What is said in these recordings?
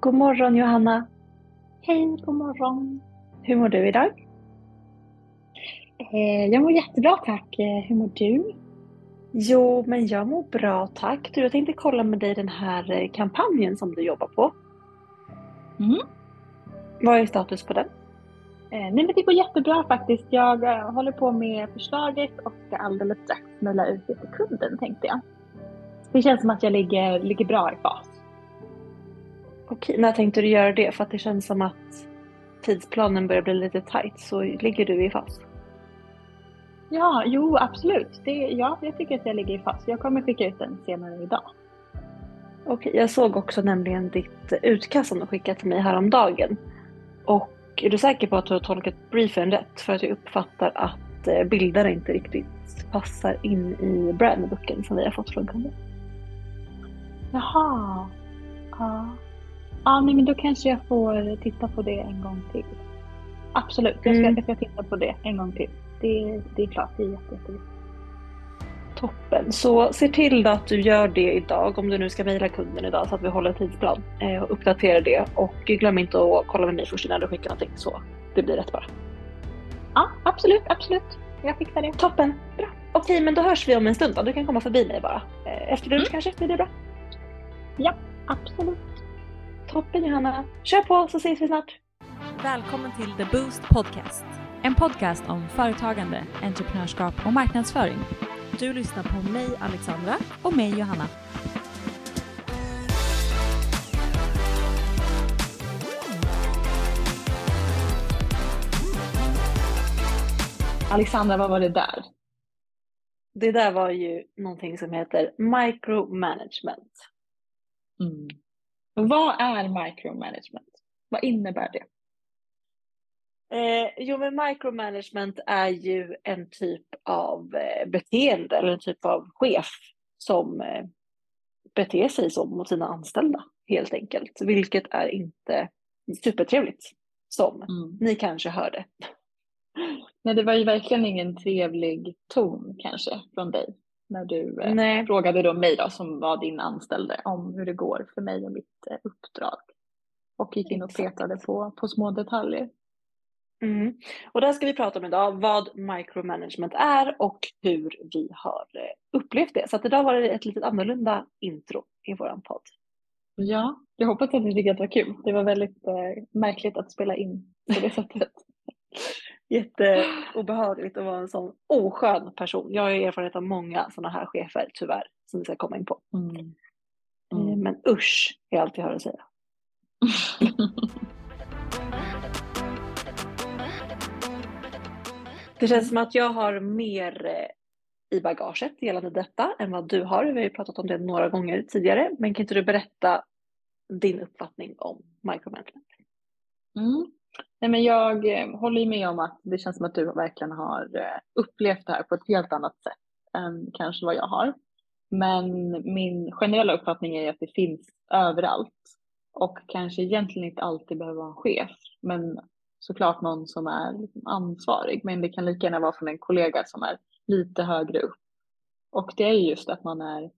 God morgon Johanna! Hej, god morgon! Hur mår du idag? Eh, jag mår jättebra tack. Eh, hur mår du? Jo, men jag mår bra tack. Du, jag tänkte kolla med dig den här eh, kampanjen som du jobbar på. Mm. Vad är status på den? Nej, men det går jättebra faktiskt. Jag håller på med förslaget och ska alldeles strax mejla ut det till kunden tänkte jag. Det känns som att jag ligger, ligger bra i fas. Okej, när tänkte du göra det? För att det känns som att tidsplanen börjar bli lite tight, så ligger du i fas? Ja, jo absolut. Det, ja, jag tycker att jag ligger i fas. Jag kommer skicka ut den senare idag. Okej, jag såg också nämligen ditt utkast som du skickade till mig häromdagen. Och är du säker på att du har tolkat briefen rätt? För att jag uppfattar att eh, bilderna inte riktigt passar in i brandbooken som vi har fått från kunden. Jaha. Ja. Ja, nej, men då kanske jag får titta på det en gång till. Absolut, jag ska, Mm. jag ska titta på det en gång till. Det, det är klart, det är jätte, jätteviktigt. Toppen. Så se till att du gör det idag om du nu ska mejla kunden idag så att vi håller tidsplan eh, och uppdaterar det. Och glöm inte att kolla med mig först innan du skickar någonting så det blir rätt bara. Ja, absolut, absolut. Jag fixar det. Toppen. Bra. Okej, men då hörs vi om en stund då. Du kan komma förbi mig bara. Eh, Efter lunch Mm. kanske, blir det bra? Ja, absolut. Toppen Johanna. Kör på så ses vi snart. Välkommen till The Boost Podcast. En podcast om företagande, entreprenörskap och marknadsföring. Du lyssnar på mig Alexandra och mig Johanna. Alexandra, vad var det där? Det där var ju någonting som heter micromanagement. Mm. Vad är micromanagement? Vad innebär det? Eh, jo, men micromanagement är ju en typ av eh, beteende eller en typ av chef som eh, beter sig så mot sina anställda helt enkelt, vilket är inte supertrevligt som Mm. ni kanske hörde. Nej, det var ju verkligen ingen trevlig ton kanske från dig när du eh, frågade då mig då som var din anställde om hur det går för mig och mitt eh, uppdrag. Och gick in och petade på, på små detaljer. Mm. Och där ska vi prata om idag vad micromanagement är och hur vi har eh, upplevt det. Så att idag var det ett lite annorlunda intro i våran podd. Ja, jag hoppas att ni tycker att det var kul. Det var väldigt eh, märkligt att spela in på det sättet. Jätteobehagligt att vara en sån oskön person. Jag har ju erfarenhet av många sådana här chefer tyvärr som vi ska komma in på. Mm. Eh, Mm. Men usch är allt jag har att säga. Det känns som att jag har mer eh, i bagaget gällande detta än vad du har. Vi har ju pratat om det några gånger tidigare. Men kan inte du berätta din uppfattning om micromanagement? Mm. Nej, men jag eh, håller med om att det känns som att du verkligen har eh, upplevt det här på ett helt annat sätt än kanske vad jag har. Men min generella uppfattning är att det finns överallt och kanske egentligen inte alltid behöver vara en chef, men såklart någon som är liksom ansvarig. Men det kan lika gärna vara från en kollega som är lite högre upp. Och det är just att man är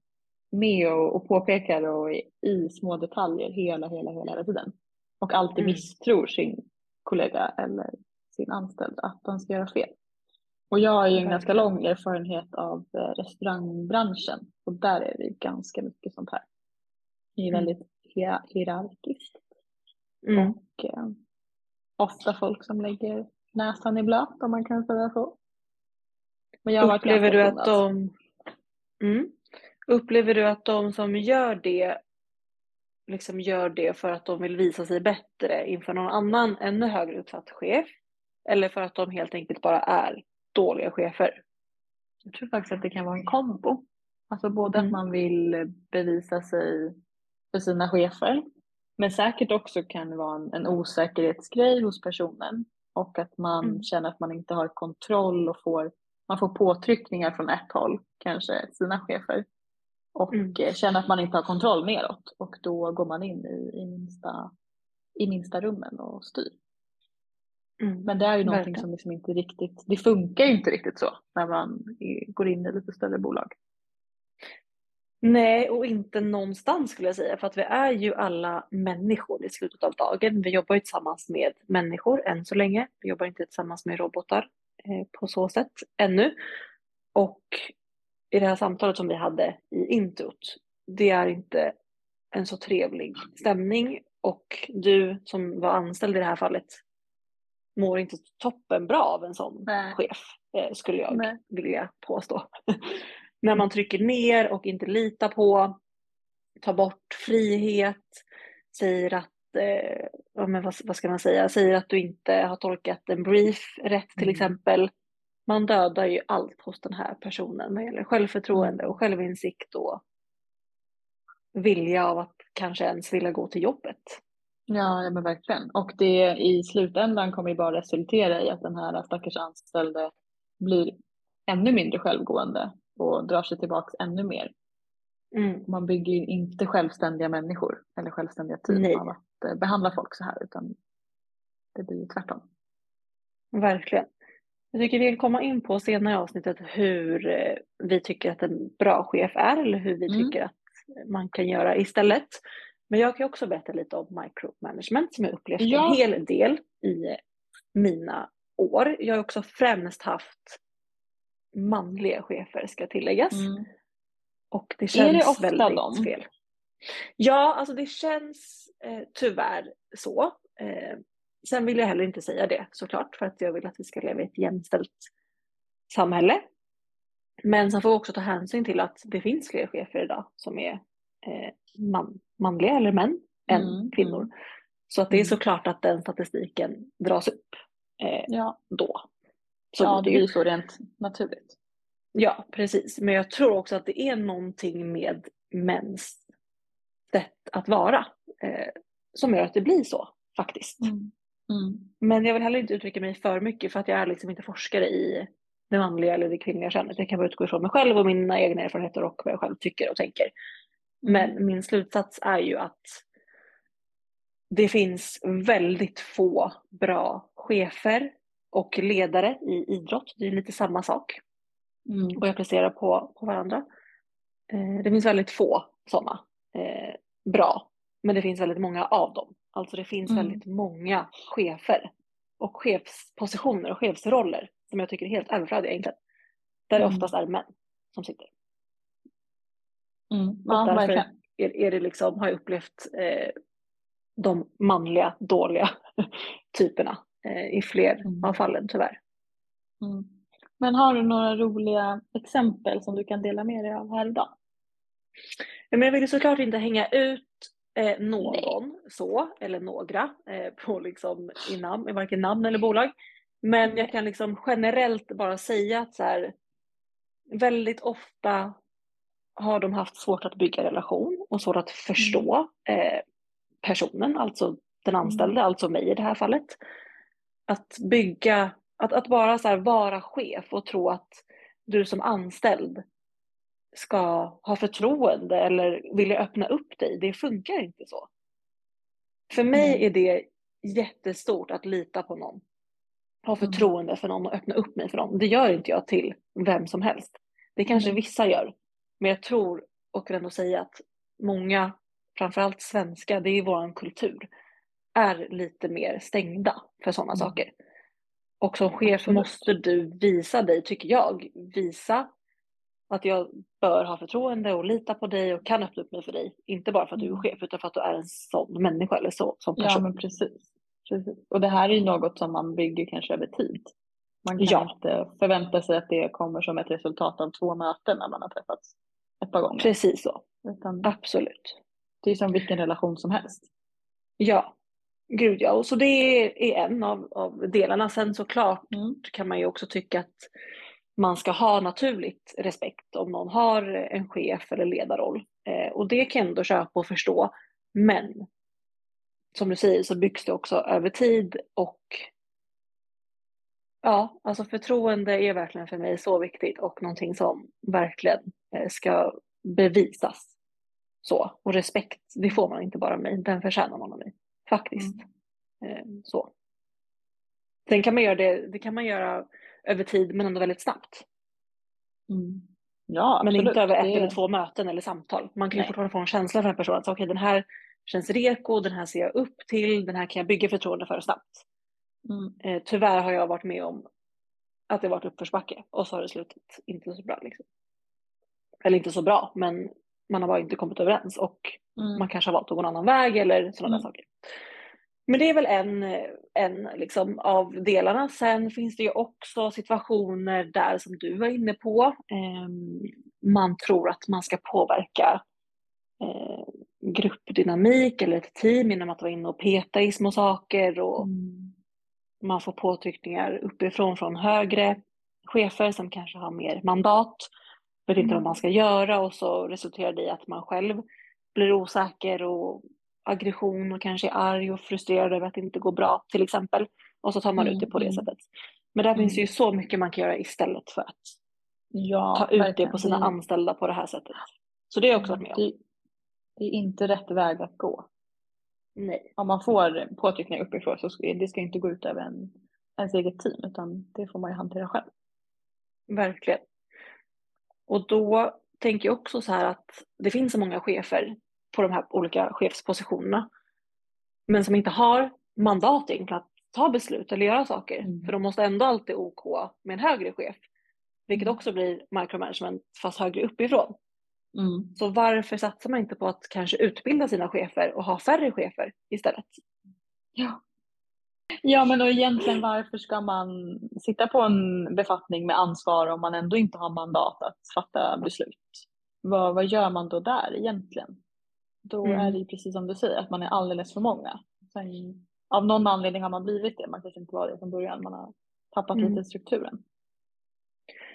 med och, och påpekar och i, i små detaljer hela, hela, hela, hela tiden. Och alltid Mm. misstror sin kollega eller sin anställda att de ska göra fel. Och jag har ju en ganska lång erfarenhet av eh, restaurangbranschen och där är det ganska mycket sånt här. Det är Mm. väldigt hier- hierarkiskt Mm. och eh, ofta folk som lägger näsan i blöt om man kan säga så. Men jag Upplever du att skonad. de... Mm. Upplever du att de som gör det liksom gör det för att de vill visa sig bättre inför någon annan ännu högre uppsatt chef? Eller för att de helt enkelt bara är dåliga chefer? Jag tror faktiskt att det kan vara en kombo. Alltså både Mm. att man vill bevisa sig för sina chefer, men säkert också kan det vara en, en osäkerhetsgrej hos personen och att man Mm. känner att man inte har kontroll och får, man får påtryckningar från ett håll, kanske sina chefer, och Mm. eh, känner att man inte har kontroll neråt och då går man in i, i, minsta, i minsta rummen och styr. Mm. Men det är ju någonting Verkligen. som liksom inte riktigt, det funkar ju inte riktigt så när man går in i lite större bolag. Nej, och inte någonstans skulle jag säga, för att vi är ju alla människor i slutet av dagen. Vi jobbar ju tillsammans med människor än så länge. Vi jobbar inte tillsammans med robotar eh, på så sätt ännu. Och i det här samtalet som vi hade i introt, det är inte en så trevlig stämning och du som var anställd i det här fallet mår inte toppen bra av en sån Nej. chef, eh, skulle jag Nej. vilja påstå. När man trycker ner och inte litar på, tar bort frihet, säger att, eh, ja, men vad, vad ska man säga, säger att du inte har tolkat en brief rätt till Mm. exempel. Man dödar ju allt hos den här personen vad gäller självförtroende och självinsikt och vilja av att kanske ens vilja gå till jobbet. Ja, ja men verkligen. Och det i slutändan kommer ju bara resultera i att den här stackars anställde blir ännu mindre självgående och drar sig tillbaks ännu mer. Mm. Man bygger ju inte självständiga människor eller självständiga team Nej. av att eh, behandla folk så här utan det blir ju tvärtom. Verkligen. Jag tycker vi kan komma in på senare i avsnittet hur eh, vi tycker att en bra chef är eller hur vi Mm. tycker att man kan göra istället. Men jag kan också berätta lite om micromanagement som jag upplevt Ja. en hel del i mina år. Jag har också främst haft manliga chefer ska tilläggas. Mm. Och det Är känns det ofta väldigt dem? fel. Ja, alltså det känns eh, tyvärr så. Eh, sen vill jag heller inte säga det såklart för att jag vill att vi ska leva i ett jämställt samhälle. Men sen får vi också ta hänsyn till att det finns fler chefer idag som är eh, man, manliga eller män än Mm, kvinnor. mm. Så att det är Mm. såklart att den statistiken dras upp eh, Ja, då. Så ja det ju ju. så rent naturligt. Ja, precis. Men jag tror också att det är någonting med mäns sätt att vara eh, som gör att det blir så faktiskt. Mm. Mm. Men jag vill heller inte uttrycka mig för mycket för att jag är liksom inte forskare i det manliga eller det kvinnliga könet. Jag kan bara utgå ifrån mig själv och mina egna erfarenheter och vad jag själv tycker och tänker. Men min slutsats är ju att det finns väldigt få bra chefer och ledare i idrott. Det är lite samma sak Mm. och jag placerar på, på varandra. Eh, det finns väldigt få sådana eh, bra, men det finns väldigt många av dem. Alltså det finns Mm. väldigt många chefer och chefspositioner och chefsroller som jag tycker är helt överflödiga egentligen. Där det Mm. oftast är män som sitter. Mm. Och Ja, därför verkligen. är, är det liksom, har jag upplevt eh, de manliga, dåliga typerna eh, i fler Mm. av fallen tyvärr. Mm. Men har du några roliga exempel som du kan dela med dig av här idag? Men jag vill såklart inte hänga ut eh, någon så, eller några, eh, på liksom i namn, i varken namn eller bolag. Men jag kan liksom generellt bara säga att så här, väldigt ofta har de haft svårt att bygga relation och svårt att förstå eh, personen, alltså den anställde, alltså mig i det här fallet. Att bygga, att, att bara så här vara chef och tro att du som anställd ska ha förtroende eller vilja öppna upp dig. Det funkar inte så. För mig är det jättestort att lita på någon. Ha Mm. förtroende för någon och öppna upp mig för någon. Det gör inte jag till vem som helst. Det kanske vissa gör. Men jag tror och kan ändå säga att många, framförallt svenska, det är vår kultur, är lite mer stängda för sådana Mm. saker. Och som chef måste du visa dig, tycker jag, visa att jag bör ha förtroende och lita på dig och kan öppna upp mig för dig. Inte bara för att du är Mm. chef utan för att du är en sån människa eller så, som Ja, person. men precis. precis. Och det här är ju något som man bygger kanske över tid. Man kan Ja. inte förvänta sig att det kommer som ett resultat av två möten när man har träffats ett par gånger. Precis så, Utan absolut. det är som vilken relation som helst. Ja, gud ja. Och så det är en av, av delarna. Sen såklart Mm. kan man ju också tycka att man ska ha naturligt respekt om någon har en chef eller ledarroll. Eh, och det kan jag ändå köpa och förstå. Men som du säger så byggs det också över tid och ja, alltså förtroende är verkligen för mig så viktigt och någonting som verkligen eh, ska bevisas. Så, och respekt, det får man inte bara av mig, den förtjänar man av mig. Faktiskt. Eh, så. Sen kan man göra det, det kan man göra över tid men ändå väldigt snabbt. Mm. Ja, Men inte över ett Det- eller två möten eller samtal. Man kan ju Nej. fortfarande få en känsla för en person att okej den här känns reko, den här ser jag upp till, den här kan jag bygga förtroende för snabbt. Mm. Eh, tyvärr har jag varit med om att det varit uppförsbacke och så har det slutat inte så bra. Liksom. Eller inte så bra, men man har bara inte kommit överens och Mm. man kanske har valt att gå en annan väg eller sådana Mm. där saker. Men det är väl en, en liksom av delarna. Sen finns det ju också situationer där som du var inne på. ehm, man tror att man ska påverka eh, gruppdynamik eller ett team genom att vara inne och peta i små saker och Mm. man får påtryckningar uppifrån från högre chefer som kanske har mer mandat, vet inte vad Mm. man ska göra och så resulterar det i att man själv blir osäker och aggression och kanske är arg och frustrerad över att det inte går bra till exempel. Och så tar man ut det på det Mm, mm. sättet. Men där finns det ju Mm. så mycket man kan göra istället för att Ja, ta ut det verkligen. på sina Det- anställda på det här sättet. Så det har jag också varit med om. Det, det är inte rätt väg att gå. Nej. Om man får påtryckningar uppifrån så ska det ska inte gå ut över en, ens eget team utan det får man ju hantera själv. Verkligen. Och då tänker jag också så här att det finns så många chefer på de här olika chefspositionerna. Men som inte har mandat egentligen att ta beslut eller göra saker. Mm. För de måste ändå alltid OK med en högre chef. Vilket Mm. också blir micromanagement fast högre uppifrån. Mm. Så varför satsar man inte på att kanske utbilda sina chefer och ha färre chefer istället? Ja. Ja men och egentligen varför ska man sitta på en befattning med ansvar om man ändå inte har mandat att fatta beslut? Vad, vad gör man då där egentligen? Då Mm. är det ju precis som du säger att man är alldeles för många. Sen, av någon anledning har man blivit det, man kanske inte var det från början, man har tappat Mm. lite strukturen.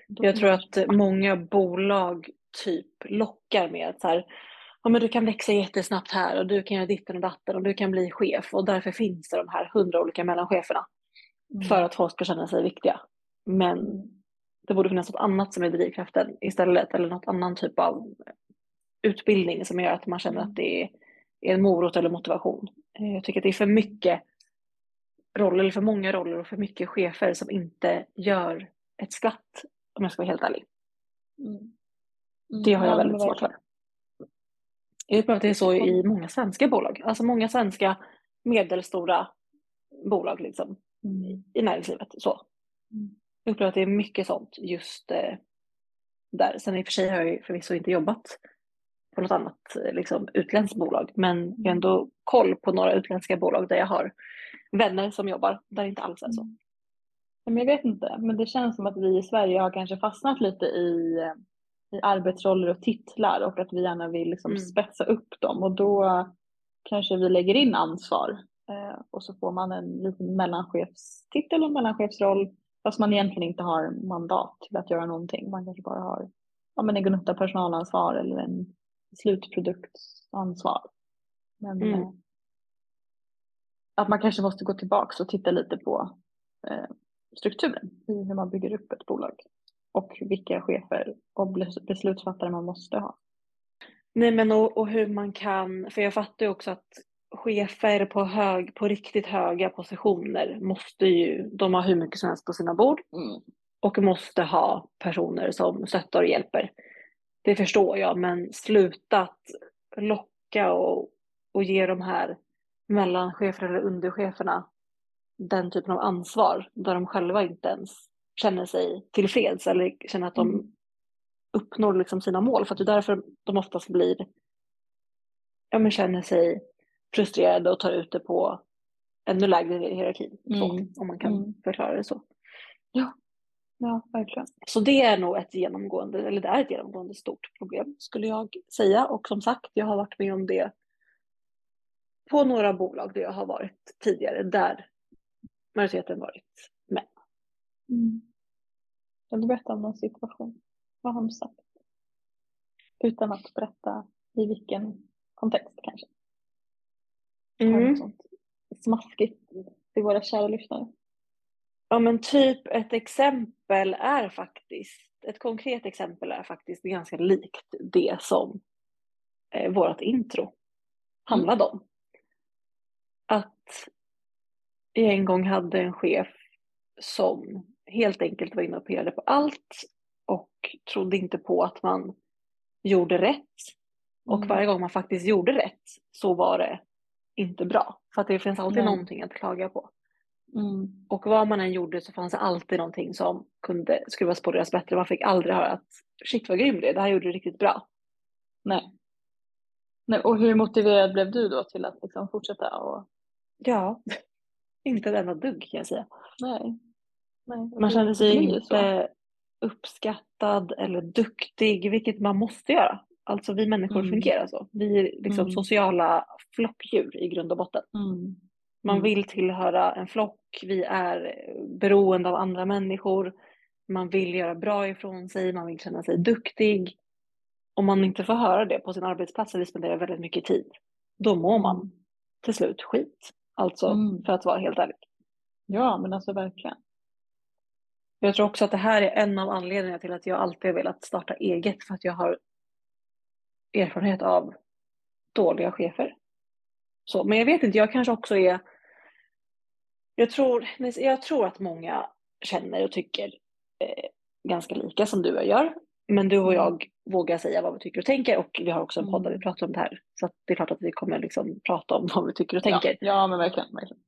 Då Jag tror att många bolag typ lockar med att så här, ja, men du kan växa jättesnabbt här och du kan göra ditten och datten och du kan bli chef och därför finns det de här hundra olika mellancheferna Mm. för att folk ska känna sig viktiga. Men det borde finnas något annat som är drivkraften istället eller något annan typ av utbildning som gör att man känner Mm. att det är en morot eller motivation. Eh, Jag tycker att det är för mycket roller, eller för många roller och för mycket chefer som inte gör ett skvatt om jag ska vara helt ärlig. Mm. Mm. Det har jag Ja, men väldigt svårt för. Jag upplever att det är så i många svenska bolag. Alltså många svenska medelstora bolag liksom, Mm. i näringslivet. Så. Mm. Jag upplever att det är mycket sånt just eh, där. Sen i och för sig har jag ju förvisso inte jobbat på något annat liksom, utländskt bolag. Men jag har ändå koll på några utländska bolag där jag har vänner som jobbar. Där det inte alls är så. Men jag vet inte, men det känns som att vi i Sverige har kanske fastnat lite i, i arbetsroller och titlar och att vi gärna vill liksom Mm. spetsa upp dem och då kanske vi lägger in ansvar eh, och så får man en liten mellanchefstitel och mellanchefsroll fast man egentligen inte har mandat till att göra någonting. Man kanske bara har ja, men en gnutta personalansvar eller en slutproduktsansvar. Men Mm. eh, att man kanske måste gå tillbaks och titta lite på eh, strukturen i hur man bygger upp ett bolag och vilka chefer och bes- beslutsfattare man måste ha. Nej men och, och hur man kan, för jag fattar ju också att chefer på, hög, på riktigt höga positioner måste ju, de har hur mycket som helst på sina bord och måste ha personer som stöttar och hjälper. Det förstår jag, men sluta att locka och, och ge de här mellanchefer eller undercheferna den typen av ansvar där de själva inte ens känner sig tillfreds eller känner att de Mm. uppnår liksom sina mål. För att det är därför de oftast blir, ja men känner sig frustrerade och tar ut det på ännu lägre i hierarkin. Så, Mm. om man kan Mm. förklara det så. Ja, verkligen. Så det är nog ett genomgående, eller det är ett genomgående stort problem skulle jag säga. Och som sagt, jag har varit med om det på några bolag där jag har varit tidigare, där majoriteten varit män. Mm. Kan du berätta om någon situation? Vad har de sagt? Utan att berätta i vilken kontext kanske. Har något sånt smaskigt till våra kära lyssnare? Ja men typ ett exempel är faktiskt, ett konkret exempel är faktiskt ganska likt det som eh, vårt intro handlade om. Att jag en gång hade en chef som helt enkelt var inne och pirrade på allt och trodde inte på att man gjorde rätt. Och Mm. varje gång man faktiskt gjorde rätt så var det inte bra. För att det finns alltid Nej. någonting att klaga på. Mm. Och vad man än gjorde så fanns det alltid någonting som kunde skruvas på göras bättre. Man fick aldrig höra att shit vad grym är, det här gjorde du riktigt bra. Nej. Nej. Och hur motiverad blev du då till att liksom fortsätta? Och... Ja, inte ett enda dugg kan jag säga. Nej. Nej. Man kände sig Det så. inte uppskattad eller duktig, vilket man måste göra. Alltså vi människor Mm. fungerar fungerar så. Vi är liksom Mm. sociala flockdjur i grund och botten. Mm. Man Mm. vill tillhöra en flock, vi är beroende av andra människor. Man vill göra bra ifrån sig, man vill känna sig duktig. Om man inte får höra det på sin arbetsplats där vi spenderar väldigt mycket tid, då mår man till slut skit. Alltså, Mm. för att vara helt ärlig. Ja, men alltså verkligen. Jag tror också att det här är en av anledningarna till att jag alltid har velat starta eget, för att jag har erfarenhet av dåliga chefer. Så, men jag vet inte, jag kanske också är... Jag tror, jag tror att många känner och tycker eh, ganska lika som du och jag gör. Men du och Mm. jag vågar säga vad vi tycker och tänker och vi har också en podd där vi Mm. pratar om det här. Så det är klart att vi kommer liksom prata om vad vi tycker och tänker. Ja, ja men verkligen. verkligen.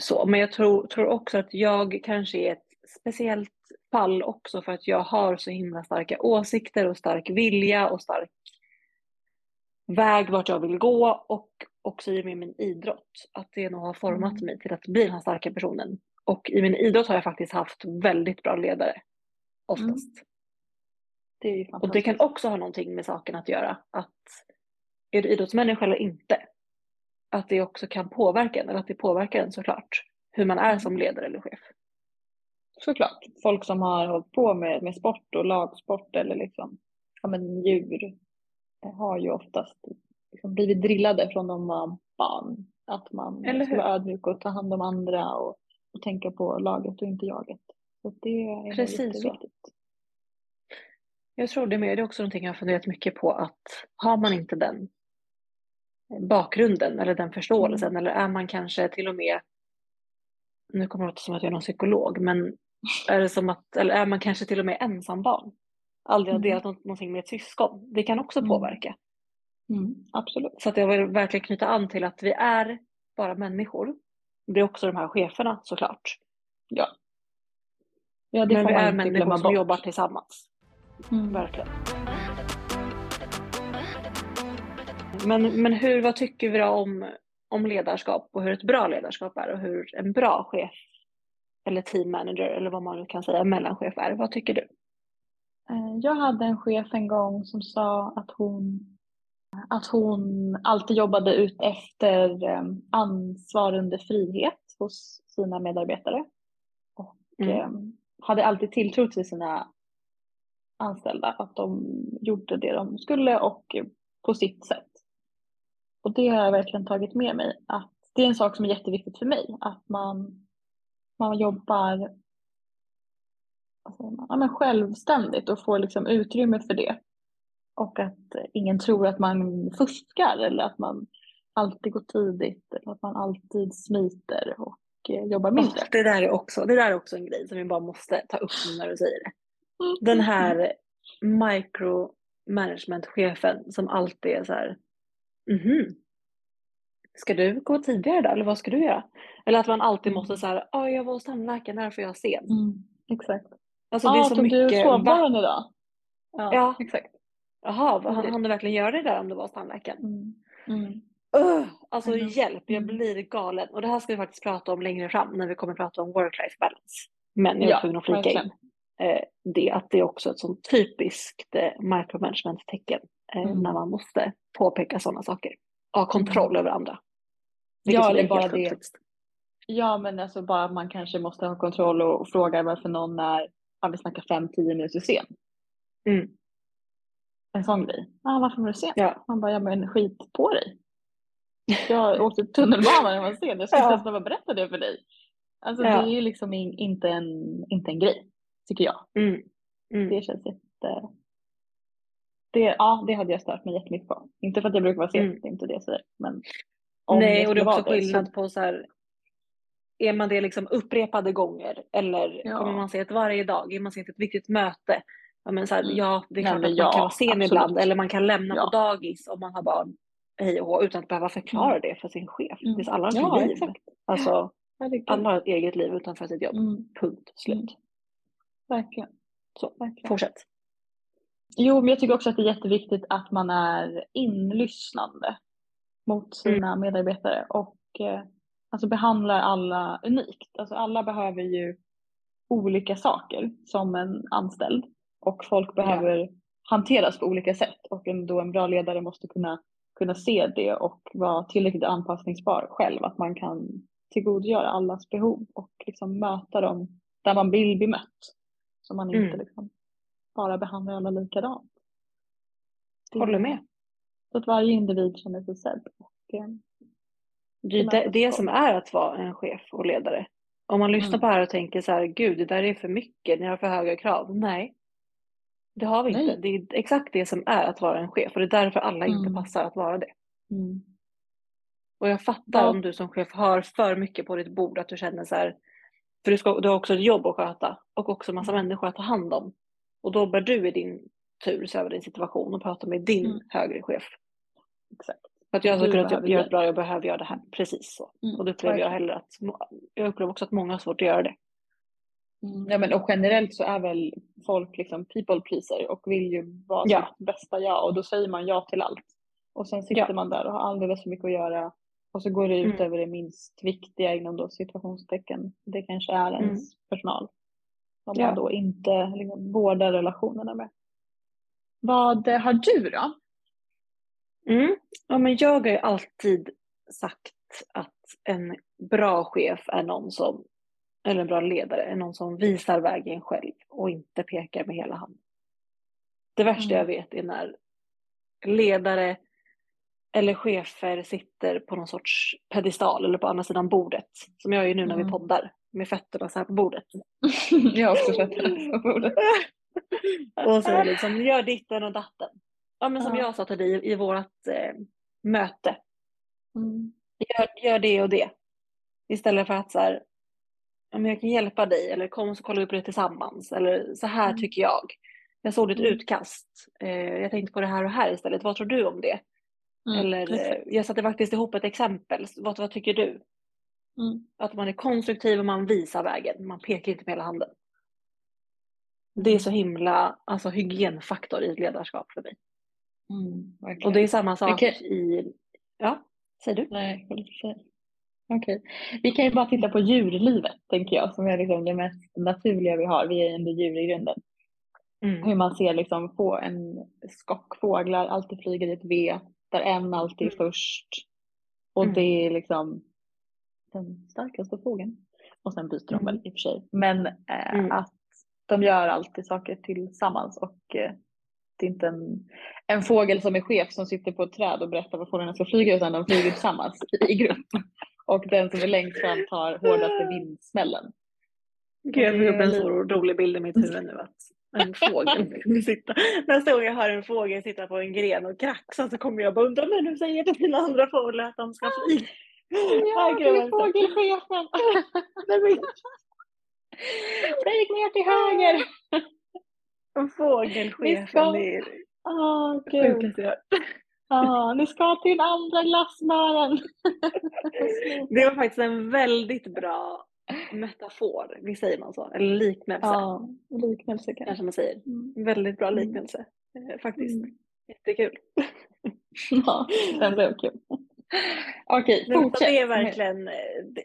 Så, men jag tror, tror också att jag kanske är ett speciellt fall också för att jag har så himla starka åsikter och stark vilja och stark väg vart jag vill gå och också i med min idrott. Att det nog har format Mm. mig till att bli den här starka personen. Och i min idrott har jag faktiskt haft väldigt bra ledare. Oftast. Det är ju Och det kan också ha någonting med saken att göra. Att är du idrottsmänniska eller inte? Att det också kan påverka en, eller att det påverkar en såklart. Hur man är som ledare eller chef. Såklart. Folk som har hållit på med, med sport och lagsport eller liksom, ja men djur har ju oftast liksom blivit drillade från de var barn. Att man Eller ska vara ödmjuk och ta hand om andra och, och tänka på laget och inte jaget. Så det är Precis så. Jag tror det med. Det är också någonting jag har funderat mycket på att har man inte den bakgrunden eller den förståelsen Mm. eller är man kanske till och med, nu kommer det låta som att jag är någon psykolog, men är det som att, eller är man kanske till och med ensam barn? Aldrig har Mm. delat något- någonting med ett syskon. Det kan också Mm. påverka. Mm, absolut. Så att jag vill verkligen knyta an till att vi är bara människor. Det är också de här cheferna såklart. Ja. Ja, det Men får vi man är människor som bort. jobbar tillsammans. Mm. Verkligen. Men, men hur, vad tycker vi då om, om ledarskap och hur ett bra ledarskap är och hur en bra chef eller team manager eller vad man nu kan säga mellanchef är? Vad tycker du? Eh, Jag hade en chef en gång som sa att hon, att hon alltid jobbade ut efter eh, ansvar under frihet hos sina medarbetare. Och Mm. eh, hade alltid tilltro till sina anställda, att de gjorde det de skulle och på sitt sätt. Och det har jag verkligen tagit med mig. Att det är en sak som är jätteviktigt för mig. Att man, man jobbar man, ja, men självständigt och får liksom utrymme för det. Och att ingen tror att man fuskar eller att man alltid går tidigt eller att man alltid smiter och eh, jobbar mindre. Det, där är också, det där är också en grej som vi bara måste ta upp när du säger det. Den här micromanagement-chefen som alltid är så här, mhm, ska du gå tidigare då eller vad ska du göra? Eller att man alltid måste så här, ja jag var hos tandläkaren, därför är jag sen. Mm, exakt. Alltså det är så du mycket, va? sovmorgon idag? Ja, Ja. exakt. Jaha, han hann du verkligen göra det där om du var hos tandläkaren? Mm. Mm. Öh, alltså know. hjälp, jag Mm. blir galen. Och det här ska vi faktiskt prata om längre fram när vi kommer prata om work-life balance. Men jag är Ja, tvungen att flika in eh, det, att det är också ett sånt typiskt eh, micromanagement-tecken eh, Mm. när man måste påpeka sådana saker. Ha kontroll över andra. Ja, eller bara det. Ja, men alltså bara att man kanske måste ha kontroll och, och fråga varför någon är, ja vi snackar fem, tio minuter sen. Mm. En sån grej. Ah, varför var du sen? Ja. Man bara, ja men skit på dig. Jag åkte tunnelbana när jag var sen, jag skulle Ja. inte ens berätta det för dig. Alltså Ja. det är ju liksom in, inte, en, inte en grej, tycker jag. Mm. Mm. Det känns jätte... Det, ja, det hade jag stört mig jättemycket på. Inte för att jag brukar vara sen, Mm. det är inte det jag säger. Men om Nej, och det är också skillnad på så här, är man det liksom upprepade gånger eller Ja. kommer man se det varje dag? Är man sent ett viktigt möte? Ja, men så här, Mm. ja, det är Nej, klart men att man ja, kan vara sen absolut. ibland eller man kan lämna Ja. på dagis om man har barn hej och hå, utan att behöva förklara det för sin chef. Mm. Alla har Ja, ett liv. exakt. Alltså, alla har ett eget liv utanför sitt jobb. Mm. Punkt slut. Mm. Verkligen. Så, Verkligen. fortsätt. Jo, men jag tycker också att det är jätteviktigt att man är inlyssnande mot sina medarbetare och eh, alltså behandlar alla unikt. Alltså alla behöver ju olika saker som en anställd och folk behöver hanteras på olika sätt och en, då en bra ledare måste kunna, kunna se det och vara tillräckligt anpassningsbar själv, att man kan tillgodogöra allas behov och liksom möta dem där man vill bli mött. Så man inte Mm. liksom bara behandlar alla likadant. Håller med. Så att varje individ känner sig sedd. Och, eh, Det är det, det som är att vara en chef och ledare. Om man lyssnar Mm. på det här och tänker så här, gud det där är för mycket, ni har för höga krav. Nej, det har vi Nej. inte. Det är exakt det som är att vara en chef och det är därför alla inte Mm. passar att vara det. mm. Och jag fattar Ja. om du som chef har för mycket på ditt bord, att du känner så här, för du, ska, du har också ett jobb att sköta och också massa Mm. människor att ta hand om. Och då bör du i din tur se över din situation och prata med din Mm. högre chef. Exakt. För att jag ska Du kunna behöver göra ett bra jobb behöver göra det här. Precis så. Mm, Och det upplever jag heller att, jag upplever också att många har svårt att göra det. Mm. Ja, men och generellt så är väl folk liksom people pleaser och vill ju vara Ja. sitt bästa jag och då säger man ja till allt. Och sen sitter Ja. man där och har alldeles för mycket att göra och så går det ut Mm. över det minst viktiga inom då situationstecken. Det kanske är ens Mm. personal. Som Ja. man då inte liksom, vårdar relationerna med. Vad har du då? Mm. Ja, men jag har ju alltid sagt att en bra chef är någon som, eller en bra ledare, är någon som visar vägen själv och inte pekar med hela handen. Det värsta Mm. jag vet är när ledare eller chefer sitter på någon sorts pedestal eller på andra sidan bordet. Som jag är nu när vi Mm. poddar med fötterna så här på bordet. jag har också det på bordet. Och så liksom, gör ditten och datten. Ja men som Ja. jag sa till dig i, i vårt eh, möte. Mm. Gör, gör det och det. Istället för att så här, men jag kan hjälpa dig eller kom så kollar vi på det tillsammans. Eller så här Mm. tycker jag. Jag såg ditt Mm. utkast. Eh, jag tänkte på det här och här istället. Vad tror du om det? Mm. Eller eh, jag satte faktiskt ihop ett exempel. Vad, vad tycker du? Mm. Att man är konstruktiv och man visar vägen. Man pekar inte med hela handen. Det är så himla alltså, hygienfaktor i ett ledarskap för mig. Mm. Och det är samma sak Vilket- i... Ja, säger du? Nej. Okej. Vi kan ju bara titta på djurlivet, tänker jag, som är liksom det mest naturliga vi har. Vi är ändå djur i grunden. Mm. Hur man ser liksom få en skock fåglar alltid flyger i ett V, där en alltid är Mm. först. Och Mm. det är liksom den starkaste fågeln. Och sen byter de Mm. väl i och för sig. Men eh, Mm. att de gör alltid saker tillsammans och eh, det är inte en, en fågel som är chef som sitter på ett träd och berättar vad fåglarna ska flyga utan de flyger tillsammans i, i grupp. Och den som är längst fram tar hårdaste vindsmällen. Gud, jag är upp en lite- så rolig bild i mitt huvud nu att en fågel kunde sitta. Nästa gång jag hör en fågel sitta på en gren och kraxa så kommer jag bara undra, men hur säger till mina andra fåglar att de ska flyga? Ja, det är fågelchefen! Nej, men Flyg ner till höger! Vi Fågelchefen, ska- det är Åh det sjukaste jag hört. Ni ska till andra glassbaren. Det var faktiskt en väldigt bra metafor, visst säger man så? Eller liknelse, Ja, liknelse kanske. kanske man säger. Mm. Väldigt bra Mm. liknelse, eh, faktiskt. Mm. Jättekul. Ja, den blev kul. Okej, så fortsätt. Det är verkligen, eh,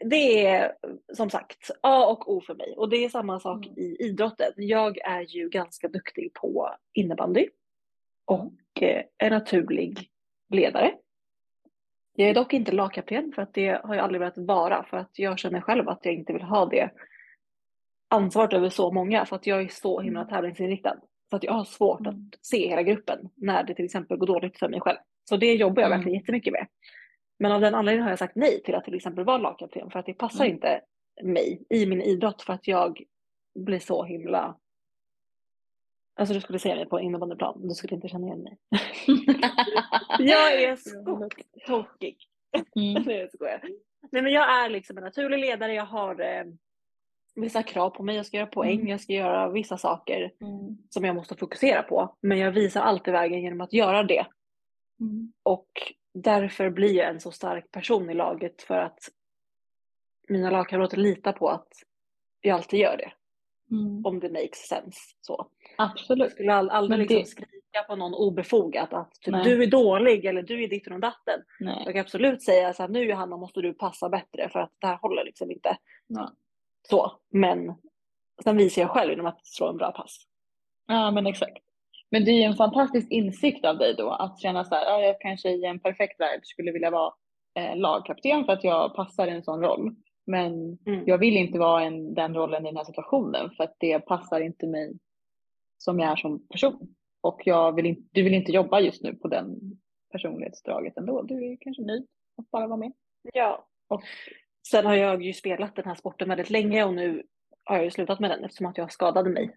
det- är som sagt A och O för mig. Och det är samma sak Mm. i idrotten. Jag är ju ganska duktig på innebandy och eh, är naturlig ledare. Jag är dock inte lagkapten för att det har jag aldrig velat vara för att jag känner själv att jag inte vill ha det ansvaret över så många för att jag är så himla Mm. tävlingsinriktad. Så att jag har svårt Mm. att se hela gruppen när det till exempel går dåligt för mig själv. Så det jobbar jag Mm. verkligen jättemycket med. Men av den anledningen har jag sagt nej till att till exempel vara lagkapten för att det passar Mm. inte mig i min idrott för att jag blir så himla Alltså du skulle se mig på innebandyplan, du skulle inte känna igen mig. Jag är skogstokig. Mm. Nej, men jag är liksom en naturlig ledare. Jag har, eh, vissa krav på mig. Jag ska göra poäng, Mm. jag ska göra vissa saker Mm. som jag måste fokusera på. Men jag visar alltid vägen genom att göra det. Mm. Och därför blir jag en så stark person i laget för att mina lagkamrater litar på att jag alltid gör det. Mm. Om det makes sense. Så. Jag Absolut. skulle all, aldrig Men liksom det- skrika på någon obefogat att typ, Nej. du är dålig eller du är ditten och datten. Nej. Jag kan absolut säga så här, nu Johanna måste du passa bättre för att det här håller liksom inte. Ja. Så, men sen visar jag själv genom att slå en bra pass. Ja men exakt. Men det är ju en fantastisk insikt av dig då att känna så här, ja, jag kanske i en perfekt värld skulle vilja vara eh, lagkapten för att jag passar i en sån roll. Men Mm. jag vill inte vara en, den rollen i den här situationen för att det passar inte mig som jag är som person. Och jag vill inte, du vill inte jobba just nu på den personlighetsdraget ändå. Du är kanske nöjd att bara vara med. Ja. Och- Sen har jag ju spelat den här sporten väldigt länge och nu har jag ju slutat med den eftersom att jag skadade mig.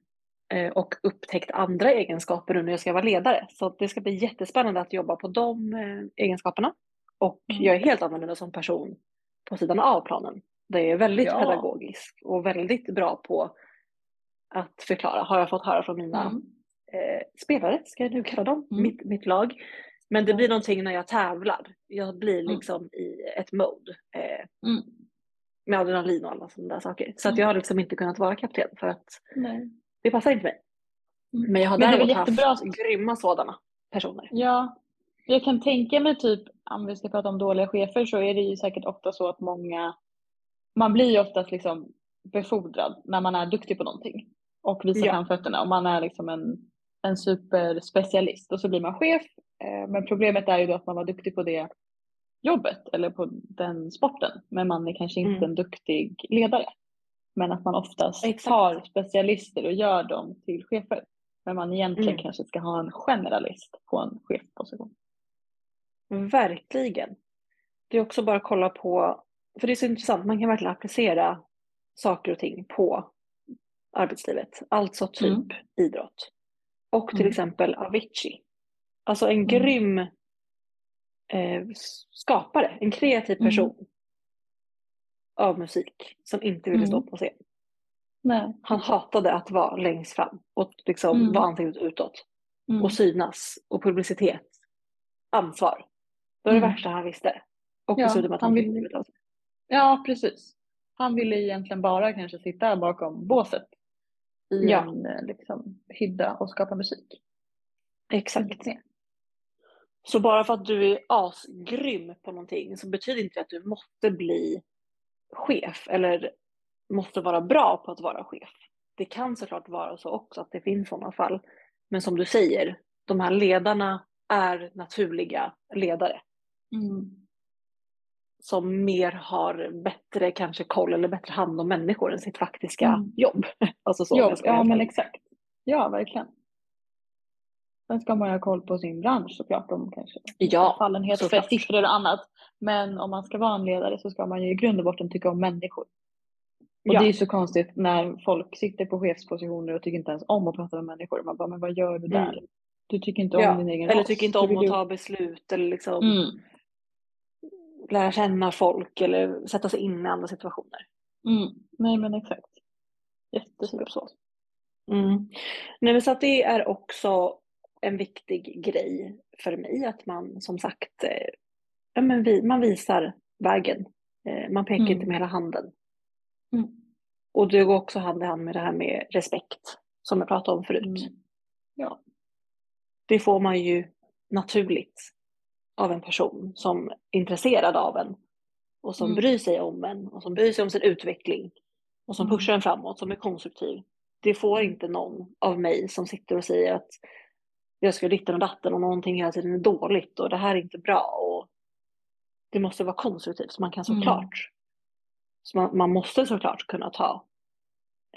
Eh, Och upptäckt andra egenskaper nu när jag ska vara ledare. Så det ska bli jättespännande att jobba på de eh, egenskaperna. Och Mm. jag är helt annorlunda som person på sidan av planen. Jag är väldigt Ja. pedagogisk och väldigt bra på att förklara, har jag fått höra från mina Mm. eh, spelare, ska jag nu kalla dem, Mm. mitt, mitt lag. Men det blir någonting när jag tävlar. Jag blir Mm. liksom i ett mode eh, Mm. med adrenalin och alla sådana där saker. Så att Mm. jag har liksom inte kunnat vara kapten för att Nej. Det passar inte mig. Mm. Men jag har Men däremot jättebra haft att- grymma sådana personer. Ja, jag kan tänka mig typ om vi ska prata om dåliga chefer så är det ju säkert ofta så att många, man blir ju oftast liksom befordrad när man är duktig på någonting och visar Ja. framfötterna och man är liksom en, en superspecialist och så blir man chef. Eh, Men problemet är ju då att man var duktig på det jobbet eller på den sporten men man är kanske inte Mm. en duktig ledare. Men att man oftast Exakt. tar specialister och gör dem till chefer. Men man egentligen Mm. kanske ska ha en generalist på en chefposition. Verkligen. Det är också bara att kolla på, för det är så intressant, man kan verkligen applicera saker och ting på arbetslivet. Alltså typ Mm. idrott. Och till Mm. exempel Avicii. Alltså en Mm. grym eh, skapare, en kreativ Mm. person av musik som inte ville stå Mm. på scen. Nej. Han hatade att vara längst fram och liksom Mm. vara ansiktet utåt Mm. och synas och publicitet. Ansvar. Det var det Mm. värsta han visste. Och Ja, med att han han fick vill- livet av sig. Ja, precis. Han ville egentligen bara kanske sitta bakom båset i Ja. en eh, liksom, hydda och skapa musik. Exakt. Så bara för att du är asgrym på någonting så betyder inte det att du måste bli chef eller måste vara bra på att vara chef. Det kan såklart vara så också att det finns sådana fall. Men som du säger, de här ledarna är naturliga ledare Mm. som mer har bättre kanske koll eller bättre hand om människor än sitt faktiska Mm. jobb. Alltså så, om Jo, jag ska vara ja men exakt. Ja, verkligen. Sen ska man ju ha koll på sin bransch såklart om kanske Ja, fallenhet för siffror och annat. Men om man ska vara en ledare så ska man ju i grund och botten tycka om människor. Och Ja. det är ju så konstigt när folk sitter på chefspositioner och tycker inte ens om att prata med människor. Man bara, men vad gör du där? Mm. Du tycker inte Ja, om din egen Eller tycker inte om att ta beslut eller liksom Mm. lära känna folk eller sätta sig in i andra situationer. Mm. Nej men exakt. Typ Jättesvårt. så. Mm. Nej, men så att det är också en viktig grej för mig att man som sagt, eh, ja, men vi, man visar vägen. Eh, man pekar Mm. inte med hela handen. Mm. Och det går också hand i hand med det här med respekt som jag pratade om förut. Mm. Ja. Det får man ju naturligt av en person som är intresserad av en och som Mm. bryr sig om en och som bryr sig om sin utveckling och som Mm. pushar en framåt, som är konstruktiv. Det får inte någon av mig som sitter och säger att jag ska ditten och datten och någonting hela tiden är dåligt och det här är inte bra. Och det måste vara konstruktivt, så man kan Mm. såklart, så man, man måste såklart kunna ta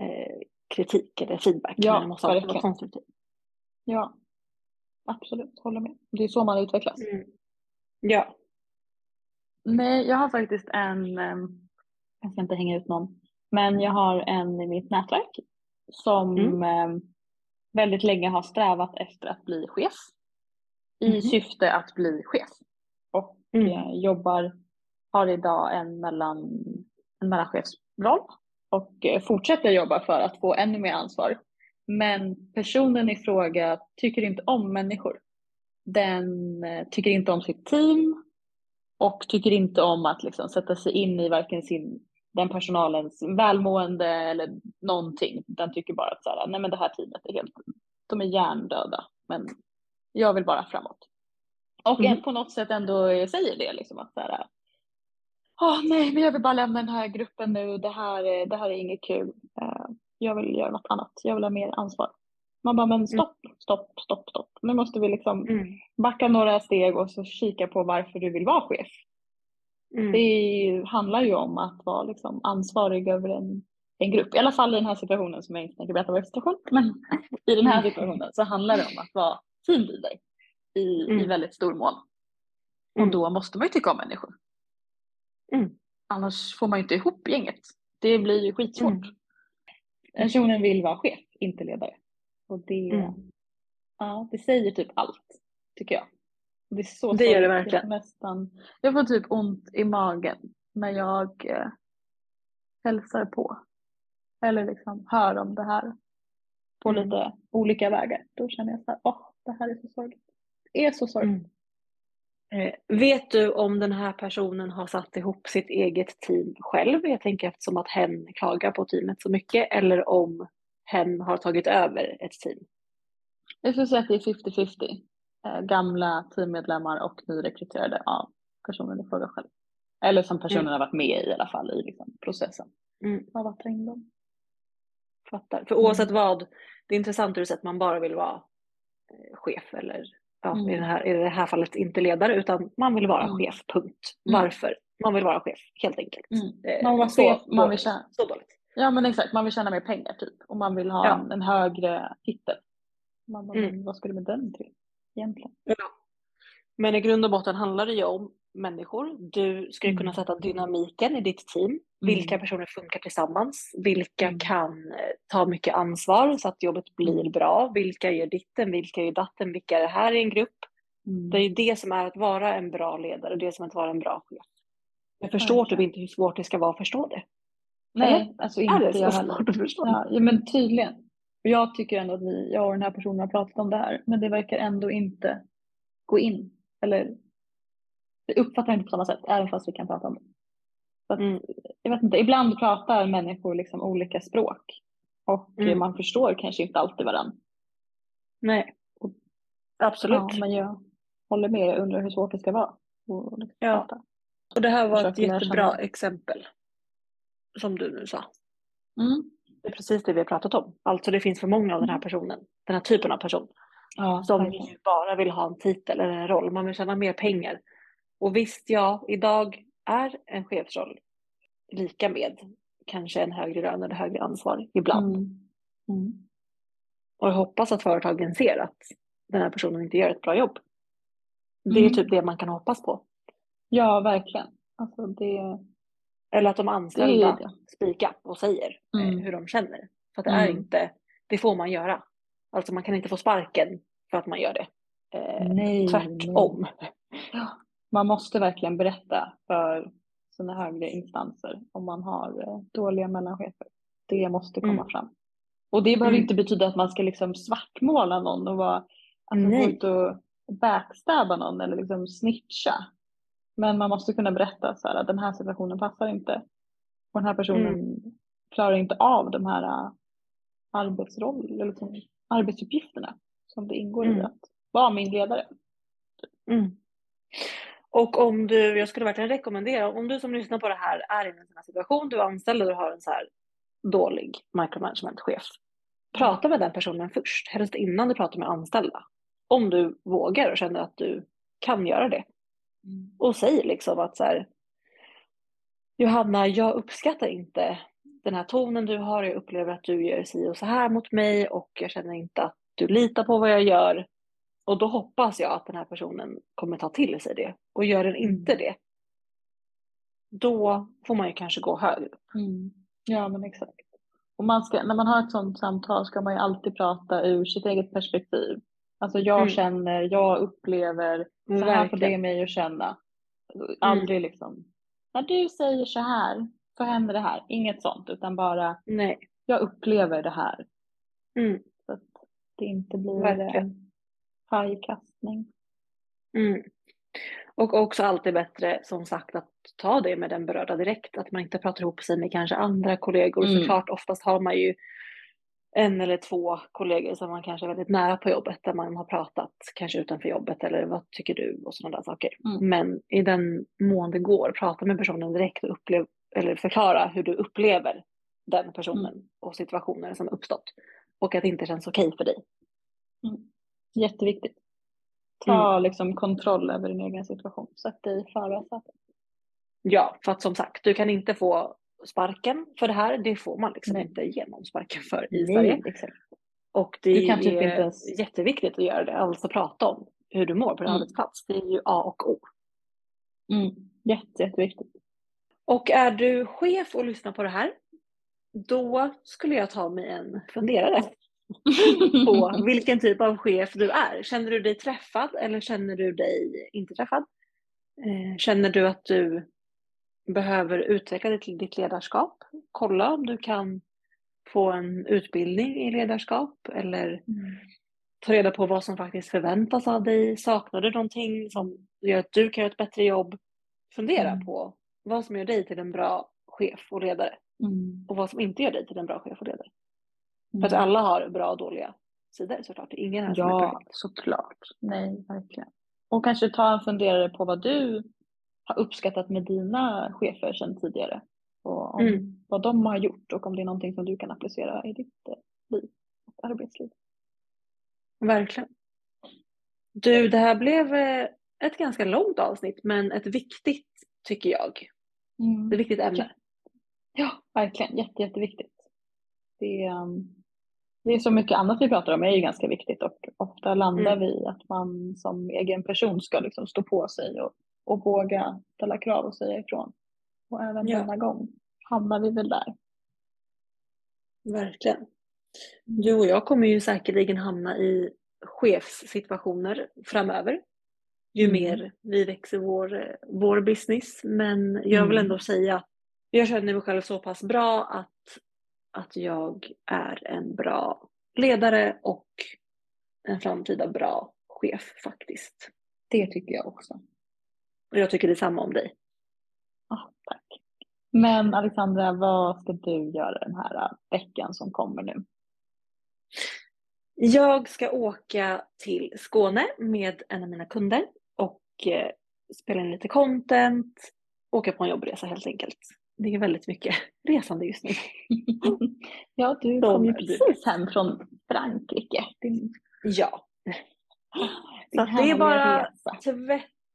eh, kritik eller feedback, Ja, men det måste alltid vara konstruktivt. ja. Absolut, håller med. Det är så man utvecklas. Mm. Ja. Nej, jag har faktiskt en, ehm, jag ska inte hänga ut någon, men jag har en i mitt nätverk som Mm. Väldigt länge har strävat efter att bli chef i Mhm. syfte att bli chef och Mm. eh, jobbar, har idag en, mellan, en mellanchefsroll och eh, fortsätter jobba för att få ännu mer ansvar. Men personen i fråga tycker inte om människor. Den eh, tycker inte om sitt team och tycker inte om att liksom sätta sig in i varken sin, den personalens välmående eller någonting. Den tycker bara att så här, nej men det här teamet är helt, de är hjärndöda. Men jag vill bara framåt. Och Mm. på något sätt ändå säger det liksom att så här, Åh nej, men jag vill bara lämna den här gruppen nu. Det här, är- det här är inget kul. Eh, Jag vill göra något annat. Jag vill ha mer ansvar. Man bara, men stopp, stopp, stopp, stopp. Nu måste vi liksom Mm. backa några steg och så kika på varför du vill vara chef. Mm. Det ju- handlar ju om att vara liksom ansvarig över en, en grupp. I alla fall i den här situationen som jag inte tänker berätta vad för situation. Men i den här Mm. situationen så handlar det om att vara teamleader i, i Mm. väldigt stor mån. Och Mm. då måste man ju tycka om människor. Mm. Annars får man ju inte ihop gänget. Det blir ju skitsvårt. Personen vill vara chef, inte ledare. Och det, ja, det säger typ allt, tycker jag. Det, är så Det gör det verkligen. Nästan, jag får typ ont i magen när jag eh, hälsar på. Eller liksom hör om det här på Mm. lite olika vägar. Då känner jag så här, åh, det här är så sorgligt. Det är så sorgligt. Mm. Eh, vet du om den här personen har satt ihop sitt eget team själv? Jag tänker eftersom att hen klagar på teamet så mycket. Eller om hen har tagit över ett team. Jag skulle säga att det är 50-50. Eh, gamla teammedlemmar och nyrekryterade av personen i fråga själv. Eller som personen Mm. har varit med i i alla fall i liksom, processen. Mm. Att ta in dem. Fattar. För oavsett vad, det är intressant hur att man bara vill vara eh, chef eller ja, Mm. i, det här, i det här fallet inte ledare utan man vill vara Mm. chef, punkt. Mm. Varför? Man vill vara chef, helt enkelt. Mm. Eh, Man vill vara så chef, man vill tjäna- Så dåligt. Ja men exakt, man vill tjäna mer pengar typ. Och man vill ha Ja. en, en högre titel. Man bara, Mm. vad ska du med den till? Egentligen. Men i grund och botten handlar det ju om människor. Du ska ju kunna Mm. sätta dynamiken i ditt team. Vilka personer funkar tillsammans? Vilka Mm. kan eh, ta mycket ansvar så att jobbet blir Mm. bra? Vilka gör ditten? Vilka gör datten? Vilka är det här i en grupp? Mm. Det är ju det som är att vara en bra ledare, det som är att vara en bra chef. Jag förstår typ inte hur svårt det ska vara att förstå det. Nej, alltså Är inte det så jag heller. svårt att förstå? Ja, ja men tydligen. Och Jag tycker ändå att vi, jag och den här personen har pratat om det här. Men det verkar ändå inte gå in. Eller det uppfattar inte på samma sätt, även fast vi kan prata om det. Att, Mm. Jag vet inte, ibland pratar människor liksom olika språk. Och Mm. man förstår kanske inte alltid varandra. Nej, absolut. Ja, men jag håller med, jag undrar hur svårt det ska vara. Och liksom Ja. prata. Och det här var ett Försöker jättebra exempel. Som du nu sa. Mm. Det är precis det vi har pratat om. Alltså det finns för många av den här personen. Den här typen av person. Ja, Som verkligen. bara vill ha en titel eller en roll. Man vill tjäna mer pengar. Och visst, ja, idag är en chefsroll lika med kanske en högre lön eller högre ansvar ibland. Mm. Mm. Och jag hoppas att företagen ser att den här personen inte gör ett bra jobb. Det är Mm. typ det man kan hoppas på. Ja, verkligen. Alltså det, Eller att de det anställda det. speakar och säger eh, Mm. hur de känner. För det är Mm. inte, det får man göra. Alltså man kan inte få sparken för att man gör det. Eh, Nej, tvärtom. Ja, man måste verkligen berätta för sina högre instanser om man har eh, dåliga mellanchefer. Det måste komma Mm. fram. Och det behöver Mm. inte betyda att man ska liksom svartmåla någon och vara, alltså Nej. och backstabba någon eller liksom snitcha. Men man måste kunna berätta så här att den här situationen passar inte. Och den här personen Mm. klarar inte av de här äh, arbetsroll, eller liksom, arbetsuppgifterna som det ingår i Mm. att vara min ledare. Mm. Och om du, jag skulle verkligen rekommendera, om du som lyssnar på det här är i en sån här situation, du är anställd och du har en så här dålig micromanagement-chef. Prata med den personen först, helst innan du pratar med anställda. Om du vågar och känner att du kan göra det. Och säg liksom att så här, Johanna, jag uppskattar inte den här tonen du har. Jag upplever att du gör si och så här mot mig och jag känner inte att du litar på vad jag gör. Och då hoppas jag att den här personen kommer ta till sig det. Och gör den inte det, då får man ju kanske gå högre upp. Mm. Ja men exakt. Och man ska, när man har ett sådant samtal ska man ju alltid prata ur sitt eget perspektiv. Alltså jag Mm. känner, jag upplever, så här får det mig att känna. Aldrig liksom, när du säger så här så händer det här. Inget sånt utan bara Nej. jag upplever det här. Mm. Så att det inte blir Verkligen. en pajkastning. Mm. Och också alltid bättre som sagt att ta det med den berörda direkt. Att man inte pratar ihop sig med kanske andra kollegor. Mm. Såklart oftast har man ju en eller två kollegor som man kanske är väldigt nära på jobbet där man har pratat kanske utanför jobbet eller vad tycker du och sådana där saker. Mm. Men i den mån det går, prata med personen direkt och upplev, eller förklara hur du upplever den personen Mm. och situationen som uppstått. Och att det inte känns okej för dig. Jätteviktigt. Ta liksom kontroll över din egen situation. Sätt dig i förarsätet. Ja, för att som sagt, du kan inte få sparken för det här. Det får man liksom Nej. inte genom sparken för i Sverige. exakt. Och det Du kan är typ inte ens- jätteviktigt att göra det, alltså prata om hur du mår på din Mm. arbetsplats. Det är ju A och O. Mm. Jätte, jätteviktigt. Och är du chef och lyssnar på det här, då skulle jag ta mig en funderare på vilken typ av chef du är. Känner du dig träffad eller känner du dig inte träffad? Eh, Känner du att du behöver utveckla ditt, ditt ledarskap? Kolla om du kan få en utbildning i ledarskap eller Mm. ta reda på vad som faktiskt förväntas av dig. Saknar du någonting som gör att du kan göra ett bättre jobb? Fundera Mm. på vad som gör dig till en bra chef och ledare Mm. och vad som inte gör dig till en bra chef och ledare. För att Mm. alla har bra och dåliga sidor såklart. Ingen här som är Ja, perfekt. såklart. Nej, verkligen. Och kanske ta en funderare på vad du har uppskattat med dina chefer sedan tidigare. Och om Mm. vad de har gjort och om det är någonting som du kan applicera i ditt eh, liv och arbetsliv. Verkligen. Du, det här blev eh, ett ganska långt avsnitt men ett viktigt tycker jag. Mm. Ett viktigt ämne. Ja, verkligen. Jätte, jätteviktigt. Det, um, det är så mycket annat vi pratar om är ju ganska viktigt och ofta landar Mm. vi i att man som egen person ska liksom stå på sig och, och våga ställa krav och säga ifrån. Och även Ja. denna gång hamnar vi väl där. Verkligen. Du och jag kommer ju säkerligen hamna i chefssituationer framöver. Ju Mm. mer vi växer vår, vår business. Men jag vill Mm. ändå säga att jag känner mig själv så pass bra att, att jag är en bra ledare och en framtida bra chef faktiskt. Det tycker jag också. Och jag tycker detsamma om dig. Ja, tack. Men Alexandra, vad ska du göra den här äh, veckan som kommer nu? Jag ska åka till Skåne med en av mina kunder och eh, spela in lite content, åka på en jobbresa helt enkelt. Det är väldigt mycket resande just nu. ja, du kom ju precis hem från Frankrike. Din, Ja, att det är bara- resa.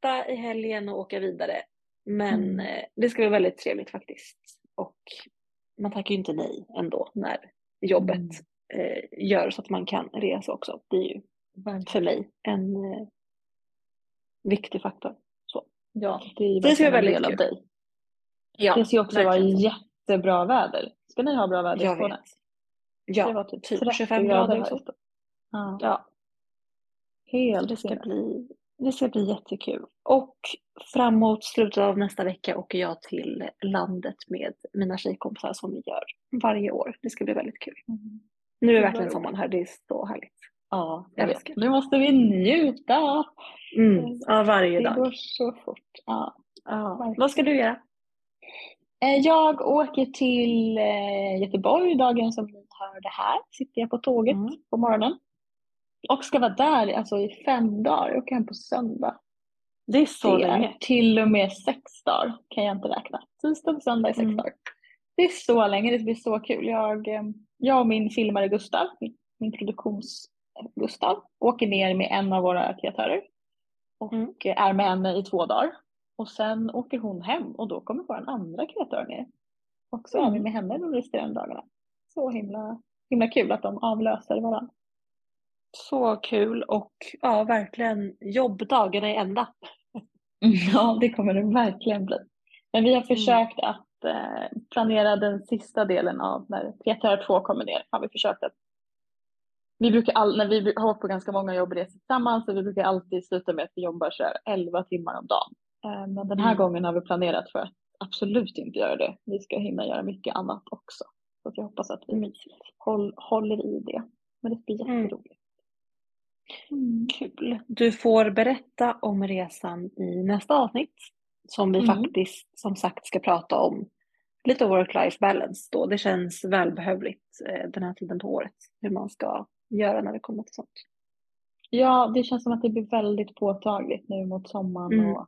Tvätta i helgen och åka vidare. Men Mm. eh, det ska bli väldigt trevligt faktiskt. Och man tackar ju inte nej ändå när jobbet Mm. eh, gör så att man kan resa också. Det är ju för mig en eh, viktig faktor. Ja, det Det ska verkligen bli väldigt del av kul. dig. Ja, det ska ju också vara verkligen så. jättebra väder. Ska ni ha bra väder i Jag Skåne? vet. Det Ja, var typ typ 30 25 grader grader ute. Ja, ja. helt Det ska, bli, det ska bli jättekul. Och framåt slutet av nästa vecka åker jag till landet med mina tjejkompisar som vi gör varje år. Det ska bli väldigt kul. Mm. Nu är vad verkligen sommaren här, det är så härligt. Ja, Jag vet. Nu måste vi njuta. Mm. Ja, varje Det dag. går så fort. Ja. Ja. Vad ska du göra? Eh, Jag åker till eh, Göteborg dagen som ni hör det här. Sitter jag på tåget Mm. på morgonen. Och ska vara där alltså, i fem dagar. Jag åker hem på söndag. Det är så det länge. är till och med sex dagar kan jag inte räkna. Tisdag till söndag är sex Mm. dagar. Det är så länge, det blir så kul. Jag, eh, jag och min filmare Gustav, min, min produktions-Gustav, åker ner med en av våra kreatörer och Mm. eh, är med henne i två dagar. Och sen åker hon hem och då kommer vår andra kreatör ner. Och så är vi Mm. med henne de resterande dagarna. Så himla, himla kul att de avlöser varandra. Så kul och ja, verkligen jobbdagarna i ända. Ja, det kommer det verkligen bli. Men vi har försökt att eh, planera den sista delen av när kreatör 2 kommer ner. Har vi försökt att vi brukar all, när vi har åkt på ganska många jobbresor tillsammans så vi brukar alltid sluta med att vi jobbar så här 11 timmar om dagen. Eh, men den här Mm. gången har vi planerat för att absolut inte göra det. Vi ska hinna göra mycket annat också. Så jag hoppas att vi håll, håller i det. Men det blir Mm. jätteroligt. Mm. Kul. Du får berätta om resan i nästa avsnitt. Som vi Mm. faktiskt som sagt ska prata om lite work-life balance då. Det känns välbehövligt eh, den här tiden på året. Hur man ska göra när det kommer till sånt. Ja, det känns som att det blir väldigt påtagligt nu mot sommaren Mm. och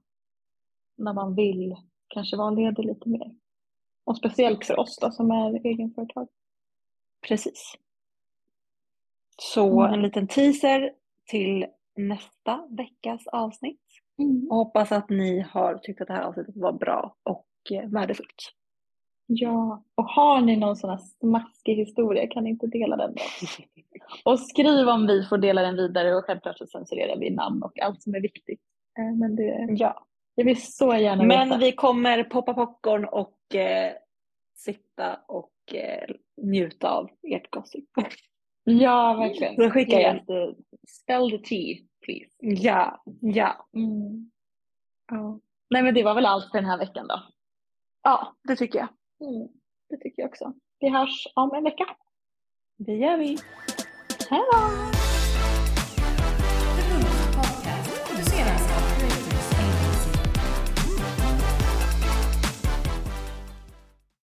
när man vill kanske vara ledig lite mer. Och speciellt för oss då som är egenföretag. Precis. Så Mm. en liten teaser till nästa veckas avsnitt. Och hoppas att ni har tyckt att det här avsnittet var bra och eh, värdefullt. Ja, och har ni någon sån här smaskig historia kan ni inte dela den oss. Och skriv om vi får dela den vidare och självklart så censurerar vi namn och allt som är viktigt. Eh, Men det, Ja. jag vill så gärna Men veta. vi kommer poppa popcorn och eh, sitta och eh, njuta av ert gossip. Ja, verkligen. Så skicka igen. Yes, the- Spell the tea, please. Ja, ja. Mm. Ja. Nej men det var väl allt för den här veckan då. Ja, det tycker jag. Mm. Det tycker jag också. Vi hörs om en vecka. Det gör vi. Hej då!